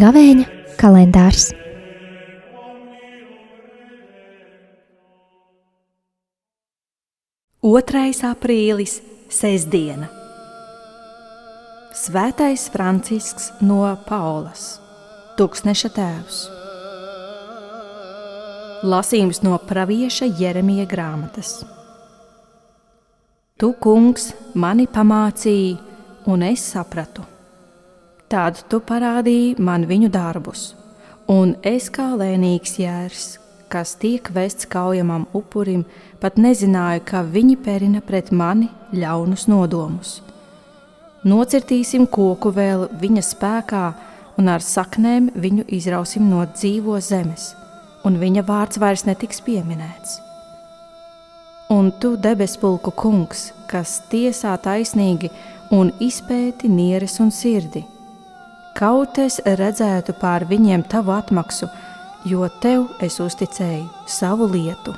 Gavēņa kalendārs. Otrais aprīlis - sestdiena. Svētais Francisks no Paulas, Tūkstneša tēvs. Lasījums no pravieša Jeremija grāmatas. Tu, kungs, mani pamācīji, un es sapratu Tad tu parādīji man viņu darbus, un es kā lēnīgs jērs, kas tiek vests kaujamam upurim, pat nezināju, ka viņi perina pret mani ļaunus nodomus. Nocirtīsim koku vēl viņa spēkā, un ar saknēm viņu izrausim no dzīvo zemes, un viņa vārds vairs netiks pieminēts. Un tu, debespulku kungs, kas tiesā taisnīgi un izpēti nieres un sirdi, Kaut es redzētu pār viņiem tavu atmaksu, jo tev es uzticēju savu lietu.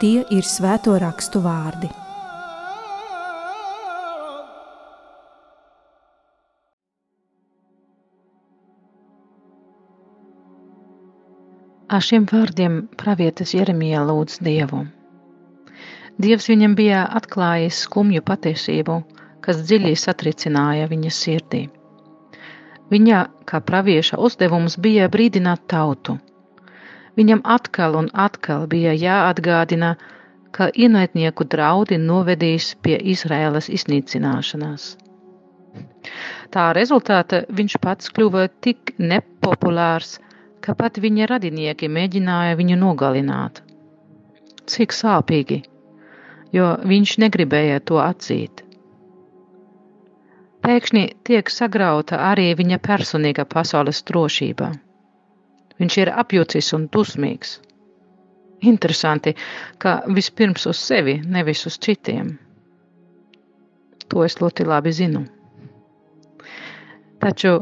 Tie ir svēto rakstu vārdi. Ar šiem vārdiem pravietis Jeremijā lūdz Dievu. Dievs viņam bija atklājis skumju patiesību, kas dziļi satricināja viņa sirdī. Viņa, kā pravieša uzdevums, bija brīdināt tautu. Viņam atkal un atkal bija jāatgādina, ka ienaidnieku draudi novedīs pie Izraēlas iznīcināšanās. Tā rezultāta viņš pats kļuva tik nepopulārs, ka pat viņa radinieki mēģināja viņu nogalināt. Cik sāpīgi, jo viņš negribēja to atzīt pēkšņi tiek sagrauta arī viņa personīgā pasaules drošība. Viņš ir apjucis un dusmīgs. Interesanti, ka vispirms uz sevi, nevis uz citiem. To es ļoti labi zinu. Taču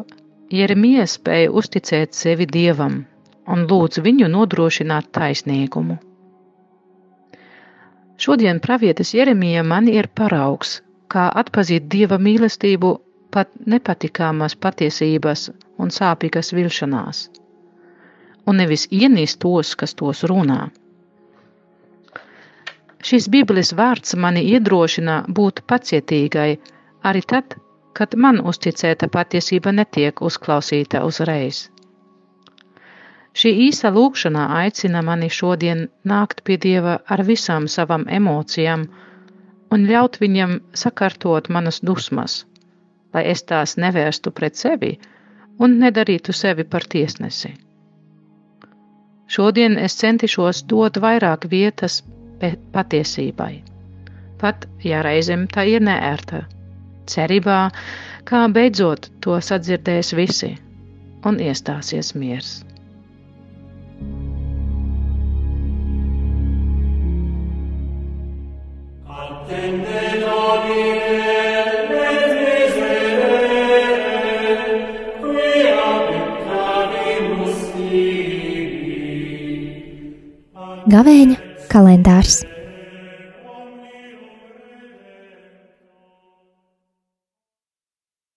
Jeremija spēja uzticēt sevi dievam un lūdz viņu nodrošināt taisnīgumu. Šodien pravietis Jeremija man ir paraugs, kā atpazīt dieva mīlestību pat nepatikāmās patiesības un sāpīgas vilšanās, un nevis ienīst tos, kas tos runā. Šis Bībeles vārds mani iedrošina būt pacietīgai arī tad, kad man uzticēta patiesība netiek uzklausīta uzreiz. Šī īsa lūkšana aicina mani šodien nākt pie Dieva ar visām savām emocijām un ļaut viņam sakārtot manas dusmas, lai es tās nevērstu pret sevi un nedarītu sevi par tiesnesi. Šodien es centīšos dot vairāk vietas patiesībai, pat ja reizēm tā ir neērta, cerībā, kā beidzot to sadzirdēs visi un iestāsies miers. Gavēņa kalendārs